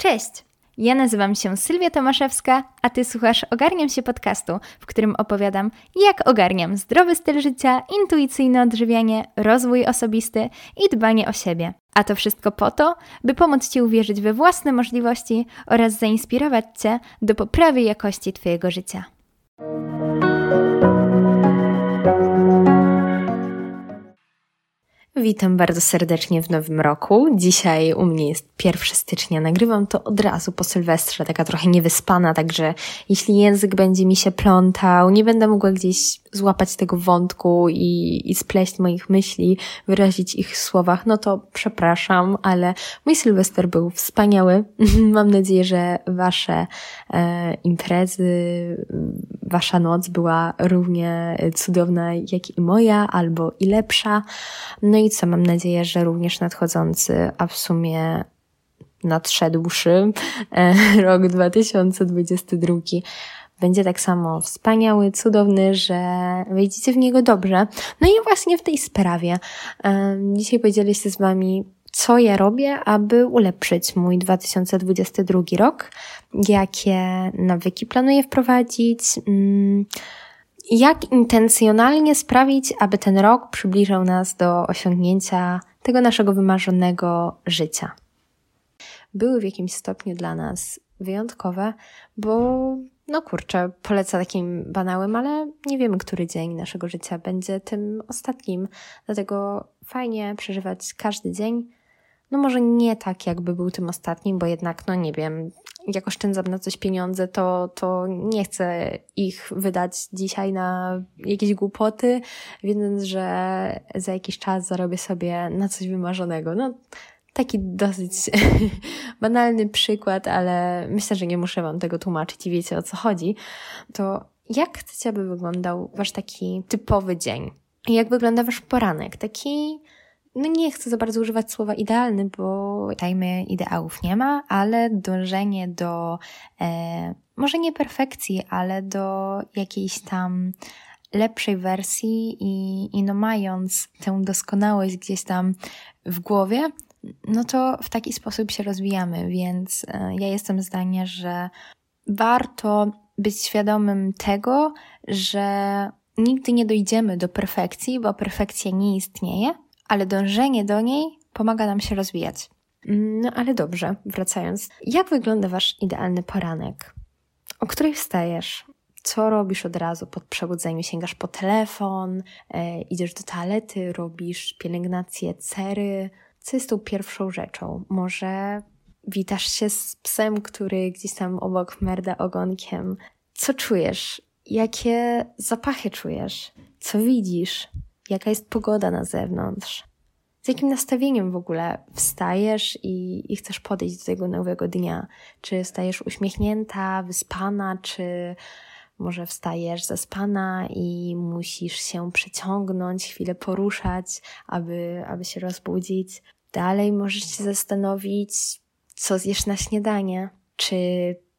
Cześć! Ja nazywam się Sylwia Tomaszewska, a Ty słuchasz Ogarniam się podcastu, w którym opowiadam, jak ogarniam zdrowy styl życia, intuicyjne odżywianie, rozwój osobisty i dbanie o siebie. A to wszystko po to, by pomóc Ci uwierzyć we własne możliwości oraz zainspirować Cię do poprawy jakości Twojego życia. Witam bardzo serdecznie w nowym roku. Dzisiaj u mnie jest 1 stycznia. Nagrywam to od razu po Sylwestrze, taka trochę niewyspana, także jeśli język będzie mi się plątał, nie będę mogła gdzieś złapać tego wątku i, i spleść moich myśli, wyrazić ich w słowach, no to przepraszam, ale mój Sylwester był wspaniały. Mam nadzieję, że wasze e, imprezy, wasza noc była równie cudowna jak i moja, albo i lepsza. No i co, mam nadzieję, że również nadchodzący, a w sumie nadszedłszy e, rok 2022 będzie tak samo wspaniały, cudowny, że wejdziecie w niego dobrze. No i właśnie w tej sprawie dzisiaj podzielę się z Wami, co ja robię, aby ulepszyć mój 2022 rok, jakie nawyki planuję wprowadzić, mm, jak intencjonalnie sprawić, aby ten rok przybliżał nas do osiągnięcia tego naszego wymarzonego życia. Były w jakimś stopniu dla nas wyjątkowe, bo no kurczę, polecę takim banałem, ale nie wiemy, który dzień naszego życia będzie tym ostatnim. Dlatego fajnie przeżywać każdy dzień. No może nie tak, jakby był tym ostatnim, bo jednak, no nie wiem, jak oszczędzam na coś pieniądze, to, to nie chcę ich wydać dzisiaj na jakieś głupoty, wiedząc, że za jakiś czas zarobię sobie na coś wymarzonego. No, taki dosyć banalny przykład, ale myślę, że nie muszę Wam tego tłumaczyć i wiecie o co chodzi. To jak chcecie, aby wyglądał Wasz taki typowy dzień? Jak wygląda Wasz poranek? Taki no nie chcę za bardzo używać słowa idealny, bo tajmy ideałów nie ma, ale dążenie do e, może nie perfekcji, ale do jakiejś tam lepszej wersji i, i no mając tę doskonałość gdzieś tam w głowie, no to w taki sposób się rozwijamy, więc e, ja jestem zdania, że warto być świadomym tego, że nigdy nie dojdziemy do perfekcji, bo perfekcja nie istnieje, ale dążenie do niej pomaga nam się rozwijać. No ale dobrze, wracając. Jak wygląda Wasz idealny poranek? O której wstajesz? Co robisz od razu po przebudzeniu? Sięgasz po telefon, e, idziesz do toalety, robisz pielęgnację cery. Co jest tą pierwszą rzeczą? Może witasz się z psem, który gdzieś tam obok merda ogonkiem. Co czujesz? Jakie zapachy czujesz? Co widzisz? jaka jest pogoda na zewnątrz, z jakim nastawieniem w ogóle wstajesz i, i chcesz podejść do tego nowego dnia. Czy stajesz uśmiechnięta, wyspana, czy może wstajesz zaspana i musisz się przeciągnąć, chwilę poruszać, aby, aby się rozbudzić. Dalej możesz się zastanowić, co zjesz na śniadanie. Czy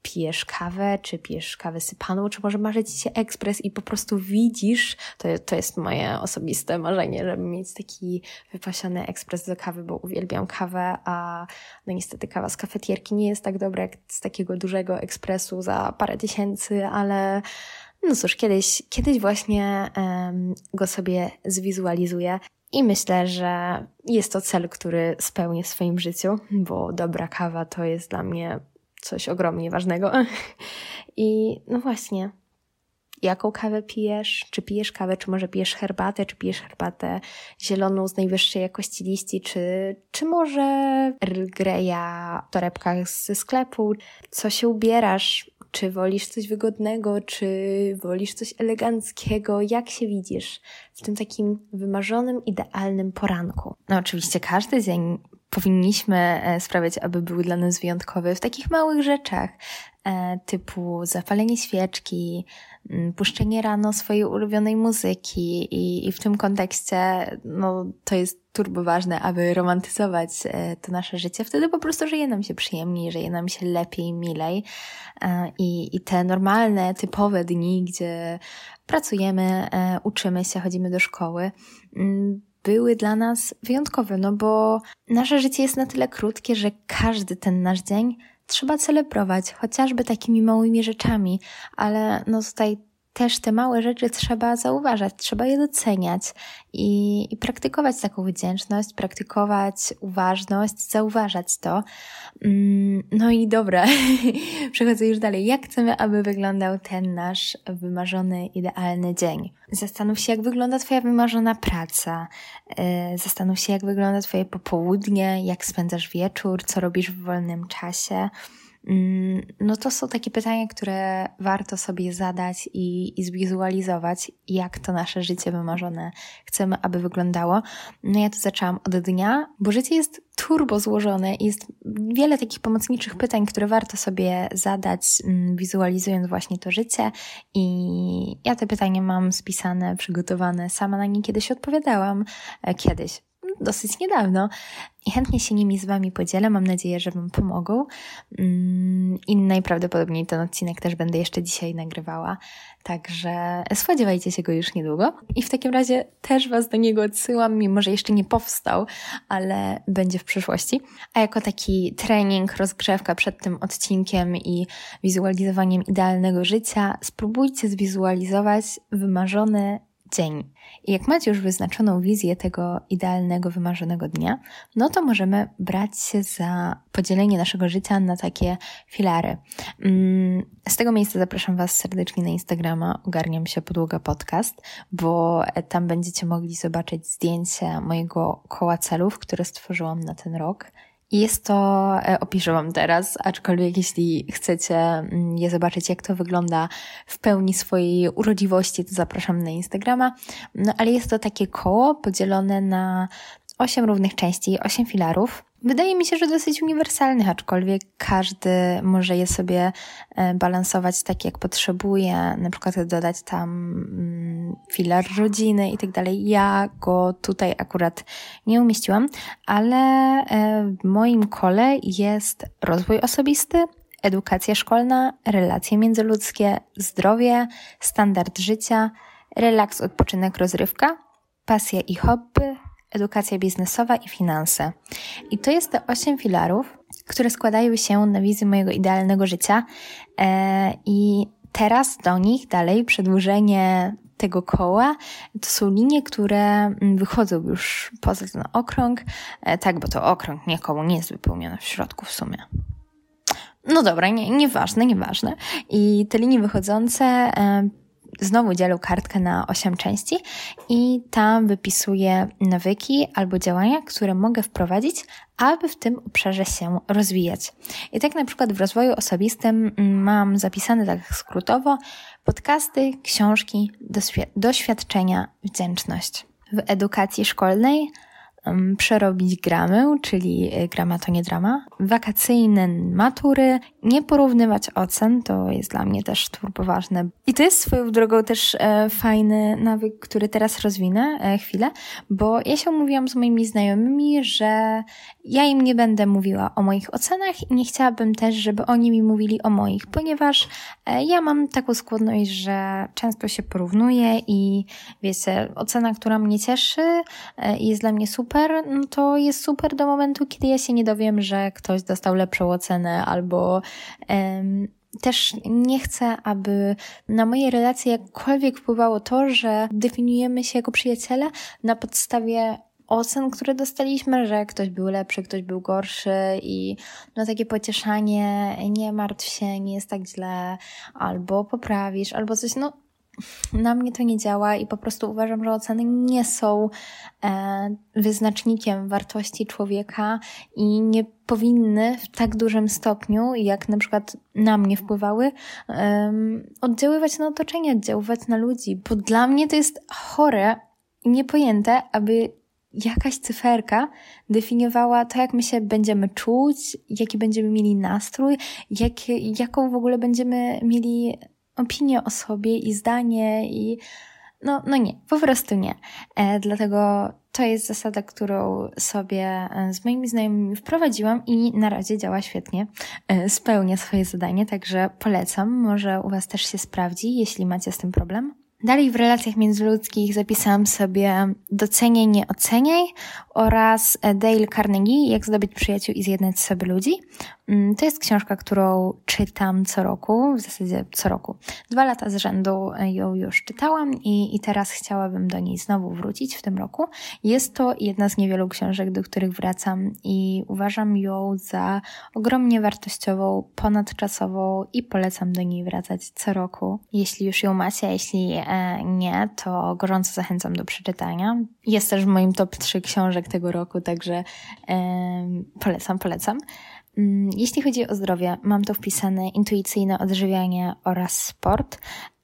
pijesz kawę, czy pijesz kawę sypaną, czy może marzy ci się ekspres i po prostu widzisz, to, to jest moje osobiste marzenie, żeby mieć taki wypasiony ekspres do kawy, bo uwielbiam kawę, a no niestety kawa z kafetierki nie jest tak dobra jak z takiego dużego ekspresu za parę tysięcy, ale no cóż, kiedyś, kiedyś właśnie um, go sobie zwizualizuję. I myślę, że jest to cel, który spełnię w swoim życiu, bo dobra kawa to jest dla mnie coś ogromnie ważnego. I no właśnie, jaką kawę pijesz? Czy pijesz kawę, czy może pijesz herbatę, czy pijesz herbatę zieloną z najwyższej jakości liści, czy, czy może Earl Greya w torebkach ze sklepu? Co się ubierasz? Czy wolisz coś wygodnego, czy wolisz coś eleganckiego? Jak się widzisz w tym takim wymarzonym, idealnym poranku? No oczywiście każdy dzień powinniśmy e, sprawiać, aby były dla nas wyjątkowe w takich małych rzeczach, e, typu zapalenie świeczki, puszczenie rano swojej ulubionej muzyki i, i w tym kontekście no, to jest turbo ważne, aby romantyzować e, to nasze życie. Wtedy po prostu żyje nam się przyjemniej, żyje nam się lepiej, milej i, i te normalne, typowe dni, gdzie pracujemy, uczymy się, chodzimy do szkoły, były dla nas wyjątkowe, no bo nasze życie jest na tyle krótkie, że każdy ten nasz dzień trzeba celebrować, chociażby takimi małymi rzeczami, ale no tutaj też te małe rzeczy trzeba zauważać, trzeba je doceniać i, i, praktykować taką wdzięczność, praktykować uważność, zauważać to. Mm, no i dobra, przechodzę już dalej. Jak chcemy, aby wyglądał ten nasz wymarzony, idealny dzień? Zastanów się, jak wygląda Twoja wymarzona praca. E, zastanów się, jak wygląda Twoje popołudnie, jak spędzasz wieczór, co robisz w wolnym czasie. Mm, no to są takie pytania, które warto sobie zadać i, i zwizualizować, jak to nasze życie wymarzone chcemy, aby wyglądało. No ja to zaczęłam od dnia, bo życie jest turbo złożone i jest wiele takich pomocniczych pytań, które warto sobie zadać, mm, wizualizując właśnie to życie. I ja te pytania mam spisane, przygotowane, sama na nie kiedyś odpowiadałam, e, kiedyś, dosyć niedawno i chętnie się nimi z Wami podzielę. Mam nadzieję, że Wam pomogą. Mm, I najprawdopodobniej ten odcinek też będę jeszcze dzisiaj nagrywała, także spodziewajcie się go już niedługo. I w takim razie też Was do niego odsyłam, mimo że jeszcze nie powstał, ale będzie w przyszłości. A jako taki trening, rozgrzewka przed tym odcinkiem i wizualizowaniem idealnego życia, spróbujcie zwizualizować wymarzony dzień. I jak macie już wyznaczoną wizję tego idealnego, wymarzonego dnia, no to możemy brać się za podzielenie naszego życia na takie filary. Mm, z tego miejsca zapraszam Was serdecznie na Instagrama Ogarniam się podługa podcast, bo tam będziecie mogli zobaczyć zdjęcie mojego koła celów, które stworzyłam na ten rok. Jest to, e, opiszę Wam teraz, aczkolwiek jeśli chcecie mm, je zobaczyć, jak to wygląda w pełni swojej urodziwości, to zapraszam na Instagrama. No ale jest to takie koło podzielone na osiem równych części, osiem filarów. Wydaje mi się, że dosyć uniwersalnych, aczkolwiek każdy może je sobie e, balansować tak, jak potrzebuje, na przykład dodać tam mm, filar rodziny i tak dalej. Ja go tutaj akurat nie umieściłam, ale e, w moim kole jest rozwój osobisty, edukacja szkolna, relacje międzyludzkie, zdrowie, standard życia, relaks, odpoczynek, rozrywka, pasja i hobby, edukacja biznesowa i finanse. I to jest te osiem filarów, które składają się na wizję mojego idealnego życia. E, I teraz do nich dalej przedłużenie tego koła to są linie, które mm, wychodzą już poza ten okrąg. E, tak, bo to okrąg, nie koło, nie jest wypełnione w środku w sumie. No dobra, nie, nieważne, nieważne. I te linie wychodzące e, znowu dzielę kartkę na 8 części i tam wypisuję nawyki albo działania, które mogę wprowadzić, aby w tym obszarze się rozwijać. I tak na przykład w rozwoju osobistym mam zapisane tak skrótowo podcasty, książki, doświadczenia, wdzięczność. W edukacji szkolnej przerobić gramę, czyli e, grama to nie drama, wakacyjne matury, nie porównywać ocen, to jest dla mnie też turbo ważne. I to jest swoją drogą też e, fajny nawyk, który teraz rozwinę e, chwilę, bo ja się umówiłam z moimi znajomymi, że ja im nie będę mówiła o moich ocenach i nie chciałabym też, żeby oni mi mówili o moich, ponieważ ja mam taką skłonność, że często się porównuję i wiecie, ocena, która mnie cieszy jest dla mnie super, no to jest super do momentu, kiedy ja się nie dowiem, że ktoś dostał lepszą ocenę albo też nie chcę, aby na moje relacje jakkolwiek wpływało to, że definiujemy się jako przyjaciele na podstawie ocen, które dostaliśmy, że ktoś był lepszy, ktoś był gorszy i no takie pocieszanie, nie martw się, nie jest tak źle, albo poprawisz, albo coś, no na mnie to nie działa i po prostu uważam, że oceny nie są e, wyznacznikiem wartości człowieka i nie powinny w tak dużym stopniu, jak na przykład na mnie wpływały, oddziaływać na otoczenie, oddziaływać na ludzi, bo dla mnie to jest chore i niepojęte, aby jakaś cyferka definiowała to, jak my się będziemy czuć, jaki będziemy mieli nastrój, jak, jaką w ogóle będziemy mieli opinię o sobie i zdanie i no, no nie, po prostu nie. E, dlatego to jest zasada, którą sobie e, z moimi znajomymi wprowadziłam i na razie działa świetnie. E, spełnia swoje zadanie, także polecam. Może u Was też się sprawdzi, jeśli macie z tym problem. Dalej w relacjach międzyludzkich zapisałam sobie Doceniaj, nie oceniaj oraz Dale Carnegie Jak zdobyć przyjaciół i zjednać sobie ludzi. Mm, to jest książka, którą czytam co roku, w zasadzie co roku. Dwa lata z rzędu ją już czytałam i, i teraz chciałabym do niej znowu wrócić w tym roku. Jest to jedna z niewielu książek, do których wracam i uważam ją za ogromnie wartościową, ponadczasową i polecam do niej wracać co roku. Jeśli już ją macie, jeśli e, nie, to gorąco zachęcam do przeczytania. Jest też w moim top 3 książek tego roku, także e, polecam, polecam. Mm, jeśli chodzi o zdrowie, mam tu wpisane intuicyjne odżywianie oraz sport.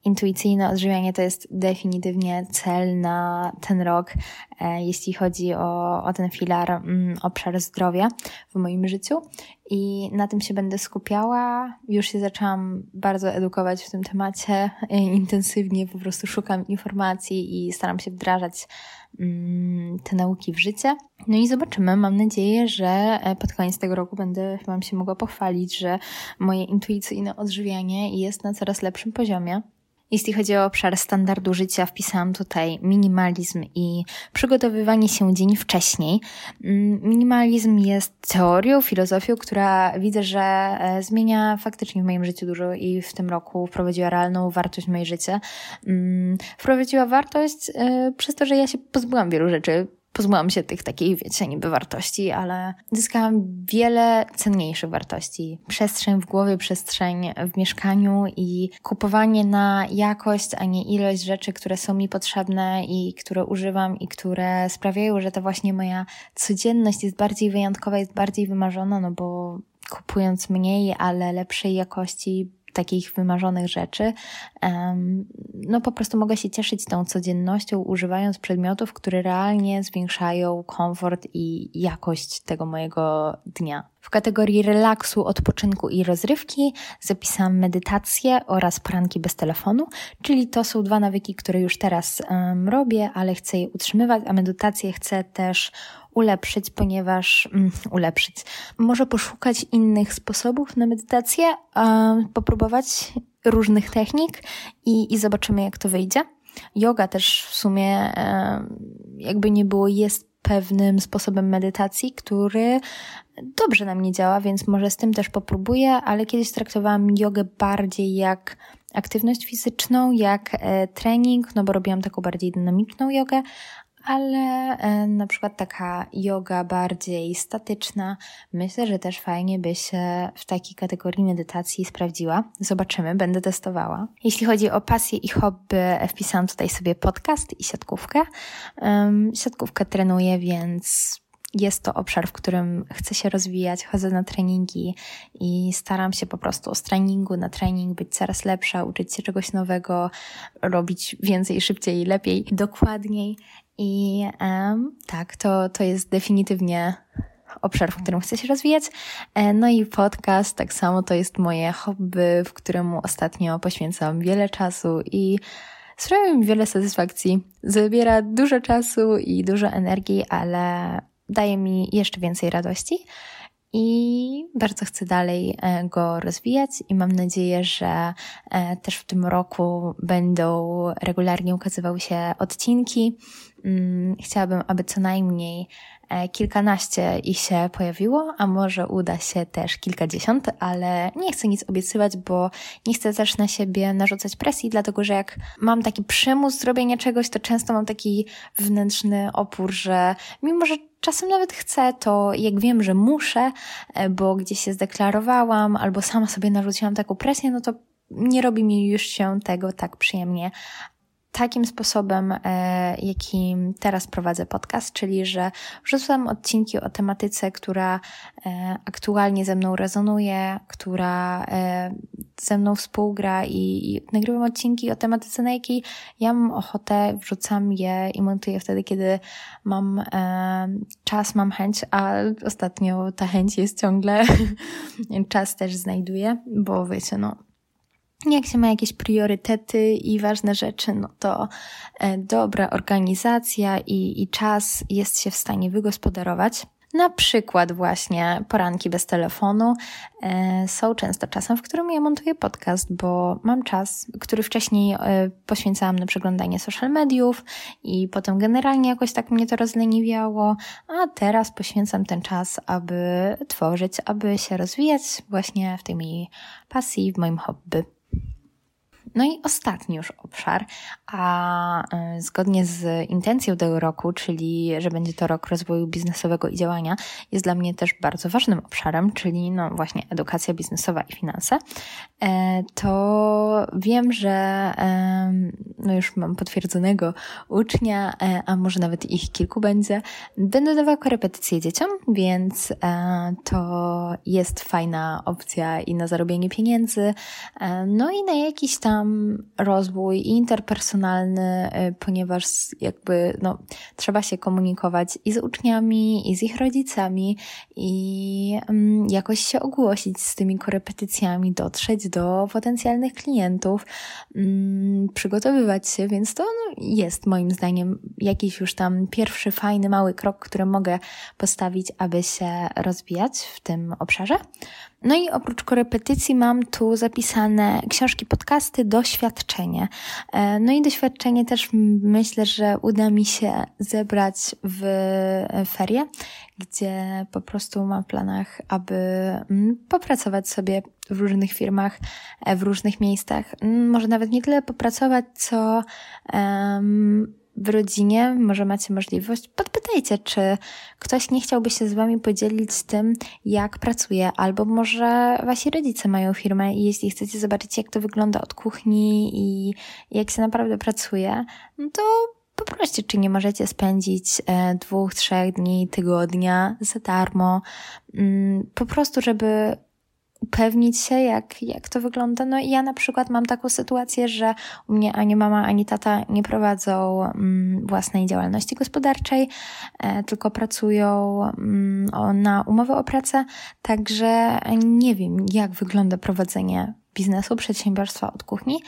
Intuicyjne odżywianie to jest definitywnie cel na ten rok, e, jeśli chodzi o, o ten filar, mm, obszar zdrowia w moim życiu. I na tym się będę skupiała. Już się zaczęłam bardzo edukować w tym temacie. E, intensywnie po prostu szukam informacji i staram się wdrażać Mm, te nauki w życie. No i zobaczymy. Mam nadzieję, że e, pod koniec tego roku będę Wam się mogła pochwalić, że moje intuicyjne odżywianie jest na coraz lepszym poziomie. Jeśli chodzi o obszar standardu życia, wpisałam tutaj minimalizm i przygotowywanie się dzień wcześniej. Mm, minimalizm jest teorią, filozofią, która widzę, że e, zmienia faktycznie w moim życiu dużo i w tym roku wprowadziła realną wartość w moje życie. Mm, wprowadziła wartość e, przez to, że ja się pozbyłam wielu rzeczy pozbyłam się tych takich, wiecie, niby wartości, ale zyskałam wiele cenniejszych wartości. Przestrzeń w głowie, przestrzeń w mieszkaniu i kupowanie na jakość, a nie ilość rzeczy, które są mi potrzebne i które używam i które sprawiają, że ta właśnie moja codzienność jest bardziej wyjątkowa, jest bardziej wymarzona, no bo kupując mniej, ale lepszej jakości, takich wymarzonych rzeczy, no po prostu mogę się cieszyć tą codziennością, używając przedmiotów, które realnie zwiększają komfort i jakość tego mojego dnia. W kategorii relaksu, odpoczynku i rozrywki zapisałam medytację oraz poranki bez telefonu, czyli to są dwa nawyki, które już teraz um, robię, ale chcę je utrzymywać, a medytację chcę też ulepszyć, ponieważ um, ulepszyć. Może poszukać innych sposobów na medytację, um, popróbować różnych technik i, i zobaczymy, jak to wyjdzie. Yoga też w sumie, jakby nie było, jest pewnym sposobem medytacji, który dobrze na mnie działa, więc może z tym też popróbuję, ale kiedyś traktowałam jogę bardziej jak aktywność fizyczną, jak e, trening, no bo robiłam taką bardziej dynamiczną jogę, ale e, na przykład taka yoga bardziej statyczna, myślę, że też fajnie by się w takiej kategorii medytacji sprawdziła. Zobaczymy, będę testowała. Jeśli chodzi o pasję i hobby, wpisałam tutaj sobie podcast i siatkówkę. siatkówkę trenuję, więc jest to obszar, w którym chcę się rozwijać, chodzę na treningi i staram się po prostu z treningu na trening być coraz lepsza, uczyć się czegoś nowego, robić więcej, szybciej, lepiej, dokładniej. I um, tak, to, to jest definitywnie obszar, w którym chcę się rozwijać. E, no i podcast, tak samo to jest moje hobby, w któremu ostatnio poświęcam wiele czasu i sprawia mi wiele satysfakcji. Zabiera dużo czasu i dużo energii, ale daje mi jeszcze więcej radości i bardzo chcę dalej e, go rozwijać i mam nadzieję, że e, też w tym roku będą regularnie ukazywały się odcinki. Mm, chciałabym, aby co najmniej E, kilkanaście ich się pojawiło, a może uda się też kilkadziesiąt, ale nie chcę nic obiecywać, bo nie chcę też na siebie narzucać presji, dlatego że jak mam taki przymus zrobienia czegoś, to często mam taki wewnętrzny opór, że mimo, że czasem nawet chcę, to jak wiem, że muszę, e, bo gdzieś się zdeklarowałam albo sama sobie narzuciłam taką presję, no to nie robi mi już się tego tak przyjemnie, takim sposobem, e, jakim teraz prowadzę podcast, czyli że wrzucam odcinki o tematyce, która e, aktualnie ze mną rezonuje, która e, ze mną współgra i, i nagrywam odcinki o tematyce, na jakiej ja mam ochotę, wrzucam je i montuję wtedy, kiedy mam czas, mam chęć, a ostatnio ta chęć jest ciągle, czas też znajduję, bo wiecie, no jak się ma jakieś priorytety i ważne rzeczy, no to e, dobra organizacja i, i czas jest się w stanie wygospodarować. Na przykład właśnie poranki bez telefonu e, są często czasem, w którym ja montuję podcast, bo mam czas, który wcześniej e, poświęcałam na przeglądanie social mediów i potem generalnie jakoś tak mnie to rozleniwiało, a teraz poświęcam ten czas, aby tworzyć, aby się rozwijać właśnie w tej mojej pasji, w moim hobby. No i ostatni już obszar, a e, zgodnie z intencją tego roku, czyli że będzie to rok rozwoju biznesowego i działania, jest dla mnie też bardzo ważnym obszarem, czyli no właśnie edukacja biznesowa i finanse, e, to wiem, że no już mam potwierdzonego ucznia, e, a może nawet ich kilku będzie. Będę dawała korepetycje dzieciom, więc to jest fajna opcja i na zarobienie pieniędzy, no i na jakiś tam rozwój interpersonalny, ponieważ jakby no, trzeba się komunikować i z uczniami, i z ich rodzicami, i um, jakoś się ogłosić z tymi korepetycjami, dotrzeć do potencjalnych klientów, um, się, więc to no, jest moim zdaniem jakiś już tam pierwszy fajny, mały krok, który mogę postawić, aby się rozwijać w tym obszarze. No i oprócz korepetycji mam tu zapisane książki, podcasty, doświadczenie. E, no i doświadczenie też myślę, że uda mi się zebrać w ferie, gdzie po prostu mam w planach, aby popracować sobie w różnych firmach, e, w różnych miejscach. Może nawet nie tyle popracować, co um, w rodzinie, może macie możliwość, podpytajcie, czy ktoś nie chciałby się z Wami podzielić tym, jak pracuje, albo może Wasi rodzice mają firmę i jeśli chcecie zobaczyć, jak to wygląda od kuchni i jak się naprawdę pracuje, no to poproście, czy nie możecie spędzić e, dwóch, trzech dni, tygodnia za darmo, mm, po prostu, żeby upewnić się, jak, jak to wygląda. No i ja na przykład mam taką sytuację, że u mnie ani mama, ani tata nie prowadzą mm, własnej działalności gospodarczej, e, tylko pracują mm, o, na umowę o pracę, także nie wiem, jak wygląda prowadzenie biznesu, przedsiębiorstwa od kuchni,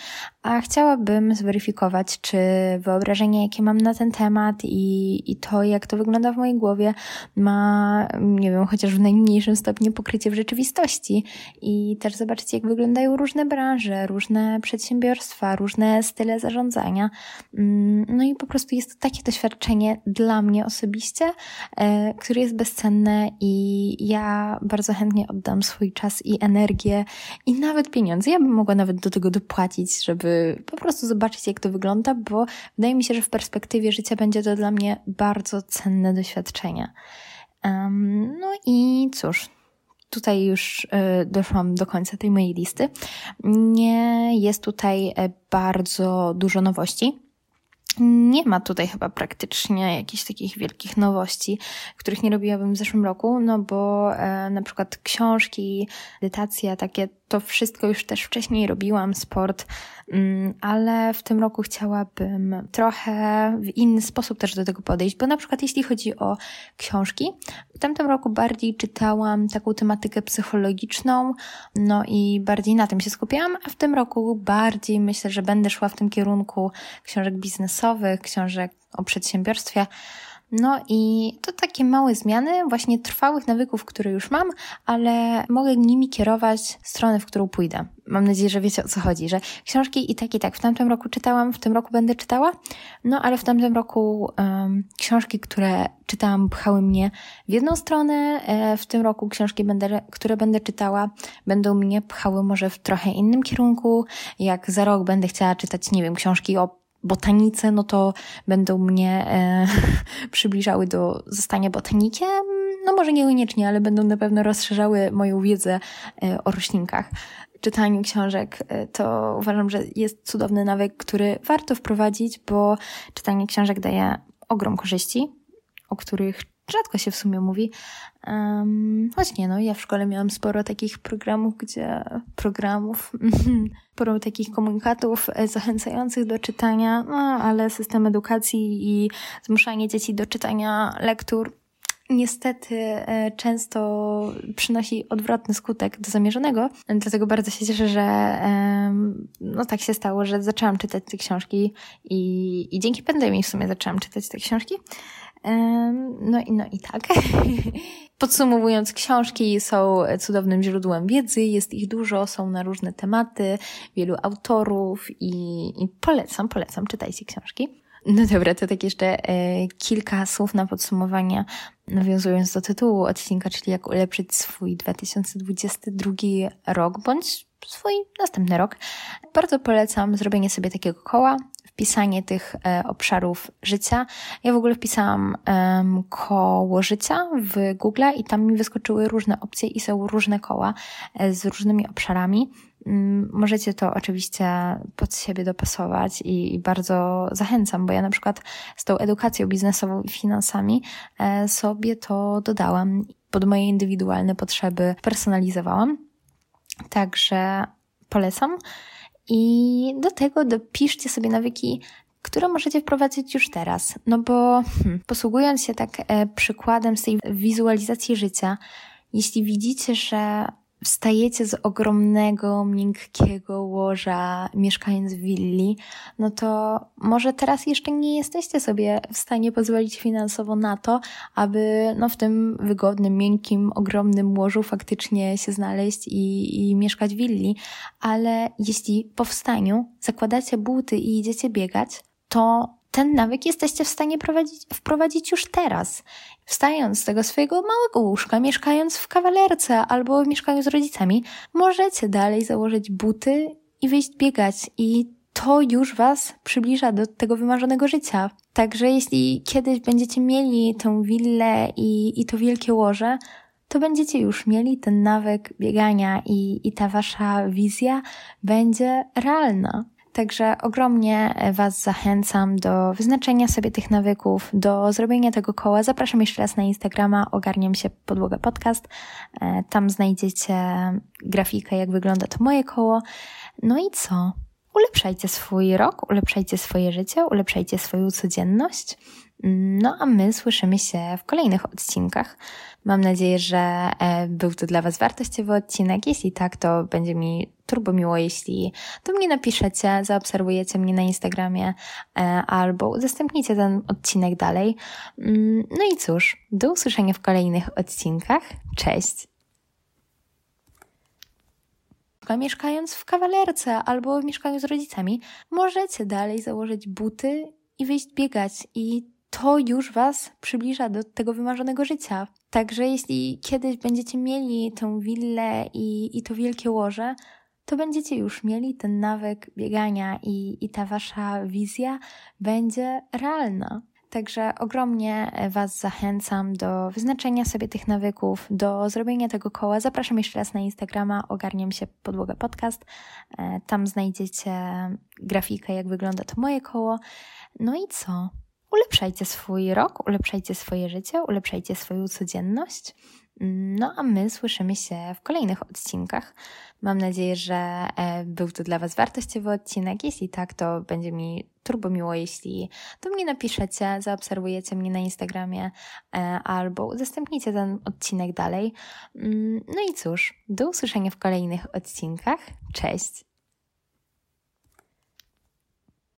a chciałabym zweryfikować, czy wyobrażenie, jakie mam na ten temat i, i to, jak to wygląda w mojej głowie, ma, nie wiem, chociaż w najmniejszym stopniu pokrycie w rzeczywistości i też zobaczyć, jak wyglądają różne branże, różne przedsiębiorstwa, różne style zarządzania. Mm, no i po prostu jest to takie doświadczenie dla mnie osobiście, e, które jest bezcenne i ja bardzo chętnie oddam swój czas i energię i nawet pieniądze. Ja bym mogła nawet do tego dopłacić, żeby po prostu zobaczyć, jak to wygląda, bo wydaje mi się, że w perspektywie życia będzie to dla mnie bardzo cenne doświadczenie. Um, no i cóż, tutaj już y, doszłam do końca tej mojej listy. Nie jest tutaj e, bardzo dużo nowości. Nie ma tutaj chyba praktycznie jakichś takich wielkich nowości, których nie robiłabym w zeszłym roku, no bo e, na przykład książki, medytacja, takie to wszystko już też wcześniej robiłam, sport, mm, ale w tym roku chciałabym trochę w inny sposób też do tego podejść, bo na przykład jeśli chodzi o książki, w tamtym roku bardziej czytałam taką tematykę psychologiczną, no i bardziej na tym się skupiałam, a w tym roku bardziej myślę, że będę szła w tym kierunku książek biznesowych, książek o przedsiębiorstwie, no i to takie małe zmiany właśnie trwałych nawyków, które już mam, ale mogę nimi kierować stronę, w którą pójdę. Mam nadzieję, że wiecie o co chodzi, że książki i tak i tak w tamtym roku czytałam, w tym roku będę czytała, no ale w tamtym roku um, książki, które czytałam, pchały mnie w jedną stronę, e, w tym roku książki, będę, które będę czytała, będą mnie pchały może w trochę innym kierunku. Jak za rok będę chciała czytać, nie wiem, książki o botanice, no to będą mnie e, przybliżały do zostania botanikiem. No może niekoniecznie, ale będą na pewno rozszerzały moją wiedzę e, o roślinkach. Czytaniu książek e, to uważam, że jest cudowny nawyk, który warto wprowadzić, bo czytanie książek daje ogrom korzyści, o których rzadko się w sumie mówi. Um, choć nie, no, ja w szkole miałam sporo takich programów, gdzie programów, sporo takich komunikatów e, zachęcających do czytania, no, ale system edukacji i zmuszanie dzieci do czytania lektur niestety e, często przynosi odwrotny skutek do zamierzonego. Dlatego bardzo się cieszę, że no tak się stało, że zaczęłam czytać te książki i, i dzięki pandemii w sumie zaczęłam czytać te książki. No i, no i tak. Podsumowując, książki są cudownym źródłem wiedzy, jest ich dużo, są na różne tematy, wielu autorów i, i polecam, polecam, czytajcie książki. No dobra, to tak jeszcze e, kilka słów na podsumowanie, nawiązując do tytułu odcinka, czyli jak ulepszyć swój 2022 rok, bądź swój następny rok. Bardzo polecam zrobienie sobie takiego koła, wpisanie tych e, obszarów życia. Ja w ogóle wpisałam e, koło życia w Google i tam mi wyskoczyły różne opcje i są różne koła e, z różnymi obszarami. Mm, możecie to oczywiście pod siebie dopasować i, i, bardzo zachęcam, bo ja na przykład z tą edukacją biznesową i finansami e, sobie to dodałam pod moje indywidualne potrzeby, personalizowałam. Także polecam. I do tego dopiszcie sobie nawyki, które możecie wprowadzić już teraz. No bo hmm, posługując się tak e, przykładem z tej wizualizacji życia, jeśli widzicie, że wstajecie z ogromnego, miękkiego łoża, mieszkając w willi, no to może teraz jeszcze nie jesteście sobie w stanie pozwolić finansowo na to, aby no, w tym wygodnym, miękkim, ogromnym łożu faktycznie się znaleźć i, i mieszkać w willi, ale jeśli po wstaniu zakładacie buty i idziecie biegać, to ten nawyk jesteście w stanie prowadzić, wprowadzić już teraz. Wstając z tego swojego małego łóżka, mieszkając w kawalerce albo mieszkając z rodzicami, możecie dalej założyć buty i wyjść biegać i to już Was przybliża do tego wymarzonego życia. Także jeśli kiedyś będziecie mieli tę willę i, i to wielkie łoże, to będziecie już mieli ten nawyk biegania i, i ta Wasza wizja będzie realna. Także ogromnie Was zachęcam do wyznaczenia sobie tych nawyków, do zrobienia tego koła. Zapraszam jeszcze raz na Instagrama, ogarniam się podłoga podcast. E, tam znajdziecie grafikę, jak wygląda to moje koło. No i co? Ulepszajcie swój rok, ulepszajcie swoje życie, ulepszajcie swoją codzienność. No a my słyszymy się w kolejnych odcinkach. Mam nadzieję, że e, był to dla Was wartościowy odcinek. Jeśli tak, to będzie mi turbo miło, jeśli to mnie napiszecie, zaobserwujecie mnie na Instagramie e, albo udostępnicie ten odcinek dalej. Mm, no i cóż, do usłyszenia w kolejnych odcinkach. Cześć! Mieszkając w kawalerce albo mieszkając z rodzicami, możecie dalej założyć buty i wyjść biegać i to już Was przybliża do tego wymarzonego życia. Także jeśli kiedyś będziecie mieli tę willę i, i to wielkie łoże, to będziecie już mieli ten nawyk biegania i, i ta Wasza wizja będzie realna. Także ogromnie Was zachęcam do wyznaczenia sobie tych nawyków, do zrobienia tego koła. Zapraszam jeszcze raz na Instagrama, ogarniam się podłoga podcast. E, tam znajdziecie grafikę, jak wygląda to moje koło. No i co? Ulepszajcie swój rok, ulepszajcie swoje życie, ulepszajcie swoją codzienność. No a my słyszymy się w kolejnych odcinkach. Mam nadzieję, że e, był to dla Was wartościowy odcinek. Jeśli tak, to będzie mi turbo miło, jeśli to mnie napiszecie, zaobserwujecie mnie na Instagramie e, albo udostępnicie ten odcinek dalej. Mm, no i cóż, do usłyszenia w kolejnych odcinkach. Cześć!